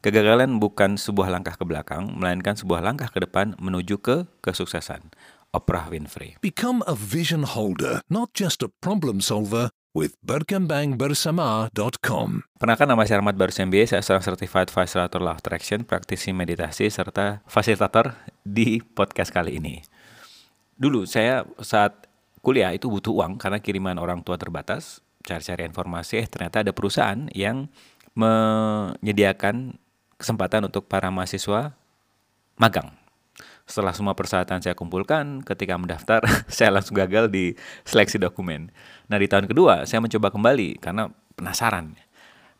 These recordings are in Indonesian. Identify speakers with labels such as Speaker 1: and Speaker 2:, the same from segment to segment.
Speaker 1: Kegagalan bukan sebuah langkah ke belakang, melainkan sebuah langkah ke depan menuju ke kesuksesan. Oprah Winfrey.
Speaker 2: Become a vision holder, not just a problem solver with berkembangbersama.com.
Speaker 1: Pernahkah nama saya Ahmad Barus MBA, saya seorang Certified Facilitator Law of Attraction, praktisi meditasi, serta fasilitator di podcast kali ini. Dulu saya saat kuliah itu butuh uang karena kiriman orang tua terbatas, cari-cari informasi, eh ternyata ada perusahaan yang menyediakan kesempatan untuk para mahasiswa magang. Setelah semua persyaratan saya kumpulkan, ketika mendaftar, saya langsung gagal di seleksi dokumen. Nah, di tahun kedua, saya mencoba kembali karena penasaran.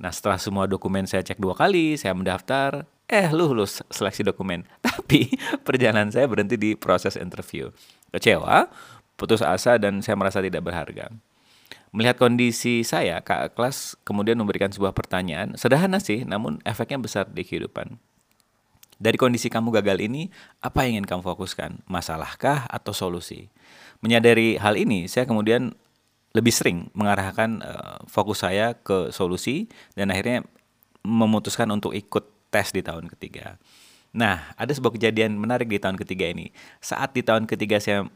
Speaker 1: Nah, setelah semua dokumen saya cek dua kali, saya mendaftar, eh lulus seleksi dokumen. Tapi perjalanan saya berhenti di proses interview. Kecewa, putus asa, dan saya merasa tidak berharga. Melihat kondisi saya, kak kelas kemudian memberikan sebuah pertanyaan, sederhana sih, namun efeknya besar di kehidupan. Dari kondisi kamu gagal ini, apa yang ingin kamu fokuskan? Masalahkah atau solusi? Menyadari hal ini, saya kemudian lebih sering mengarahkan uh, fokus saya ke solusi dan akhirnya memutuskan untuk ikut tes di tahun ketiga. Nah, ada sebuah kejadian menarik di tahun ketiga ini. Saat di tahun ketiga saya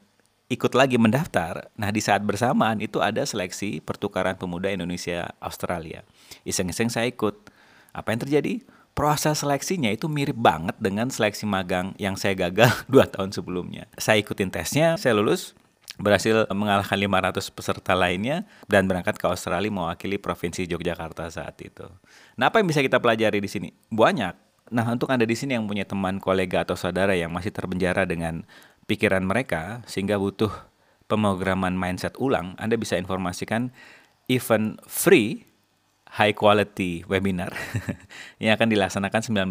Speaker 1: ikut lagi mendaftar. Nah, di saat bersamaan itu ada seleksi pertukaran pemuda Indonesia Australia. Iseng-iseng saya ikut. Apa yang terjadi? Proses seleksinya itu mirip banget dengan seleksi magang yang saya gagal dua tahun sebelumnya. Saya ikutin tesnya, saya lulus, berhasil mengalahkan 500 peserta lainnya dan berangkat ke Australia mewakili Provinsi Yogyakarta saat itu. Nah, apa yang bisa kita pelajari di sini? Banyak. Nah, untuk Anda di sini yang punya teman, kolega atau saudara yang masih terpenjara dengan pikiran mereka sehingga butuh pemrograman mindset ulang, Anda bisa informasikan event free high quality webinar yang akan dilaksanakan 19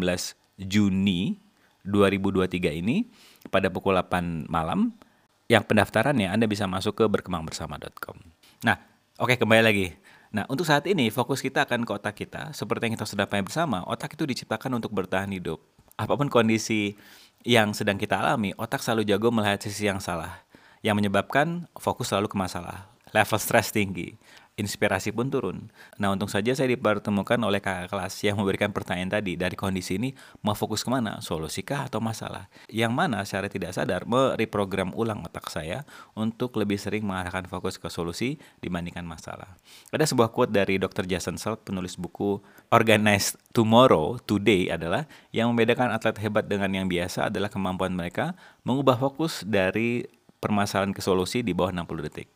Speaker 1: Juni 2023 ini pada pukul 8 malam. Yang pendaftarannya Anda bisa masuk ke berkembangbersama.com. Nah, oke kembali lagi. Nah, untuk saat ini fokus kita akan ke otak kita. Seperti yang kita sudah pahami bersama, otak itu diciptakan untuk bertahan hidup. Apa pun kondisi yang sedang kita alami, otak selalu jago melihat sisi yang salah, yang menyebabkan fokus selalu ke masalah. Level stres tinggi, inspirasi pun turun. Nah untung saja saya dipertemukan oleh kakak kelas yang memberikan pertanyaan tadi dari kondisi ini mau fokus ke mana, solusikah atau masalah? Yang mana secara tidak sadar mereprogram ulang otak saya untuk lebih sering mengarahkan fokus ke solusi dibandingkan masalah. Ada sebuah quote dari Dr. Jason Salk penulis buku Organized Tomorrow Today adalah yang membedakan atlet hebat dengan yang biasa adalah kemampuan mereka mengubah fokus dari permasalahan ke solusi di bawah 60 detik.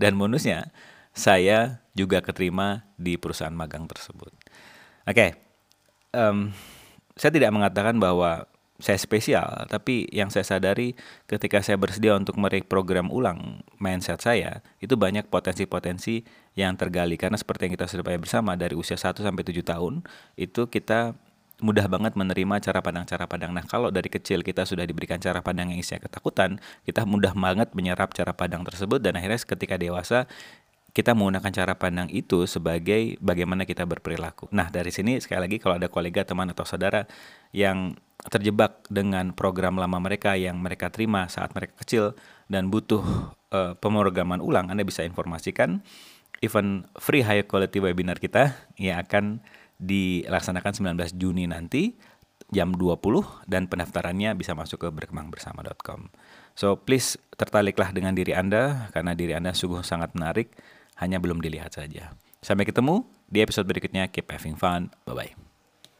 Speaker 1: Dan bonusnya, saya juga keterima di perusahaan magang tersebut. Oke, okay, um, saya tidak mengatakan bahwa saya spesial, tapi yang saya sadari ketika saya bersedia untuk mereprogram ulang mindset saya, itu banyak potensi-potensi yang tergali. Karena seperti yang kita sudah bayar bersama, dari usia 1 sampai 7 tahun, itu kita mudah banget menerima cara pandang-cara pandang. Nah, kalau dari kecil kita sudah diberikan cara pandang yang isinya ketakutan, kita mudah banget menyerap cara pandang tersebut dan akhirnya ketika dewasa kita menggunakan cara pandang itu sebagai bagaimana kita berperilaku. Nah, dari sini sekali lagi kalau ada kolega, teman atau saudara yang terjebak dengan program lama mereka yang mereka terima saat mereka kecil dan butuh uh, pemrograman ulang, Anda bisa informasikan event free high quality webinar kita yang akan dilaksanakan 19 Juni nanti jam 20 dan pendaftarannya bisa masuk ke berkembangbersama.com. So please tertariklah dengan diri Anda karena diri Anda sungguh sangat menarik hanya belum dilihat saja. Sampai ketemu di episode berikutnya. Keep having fun. Bye-bye.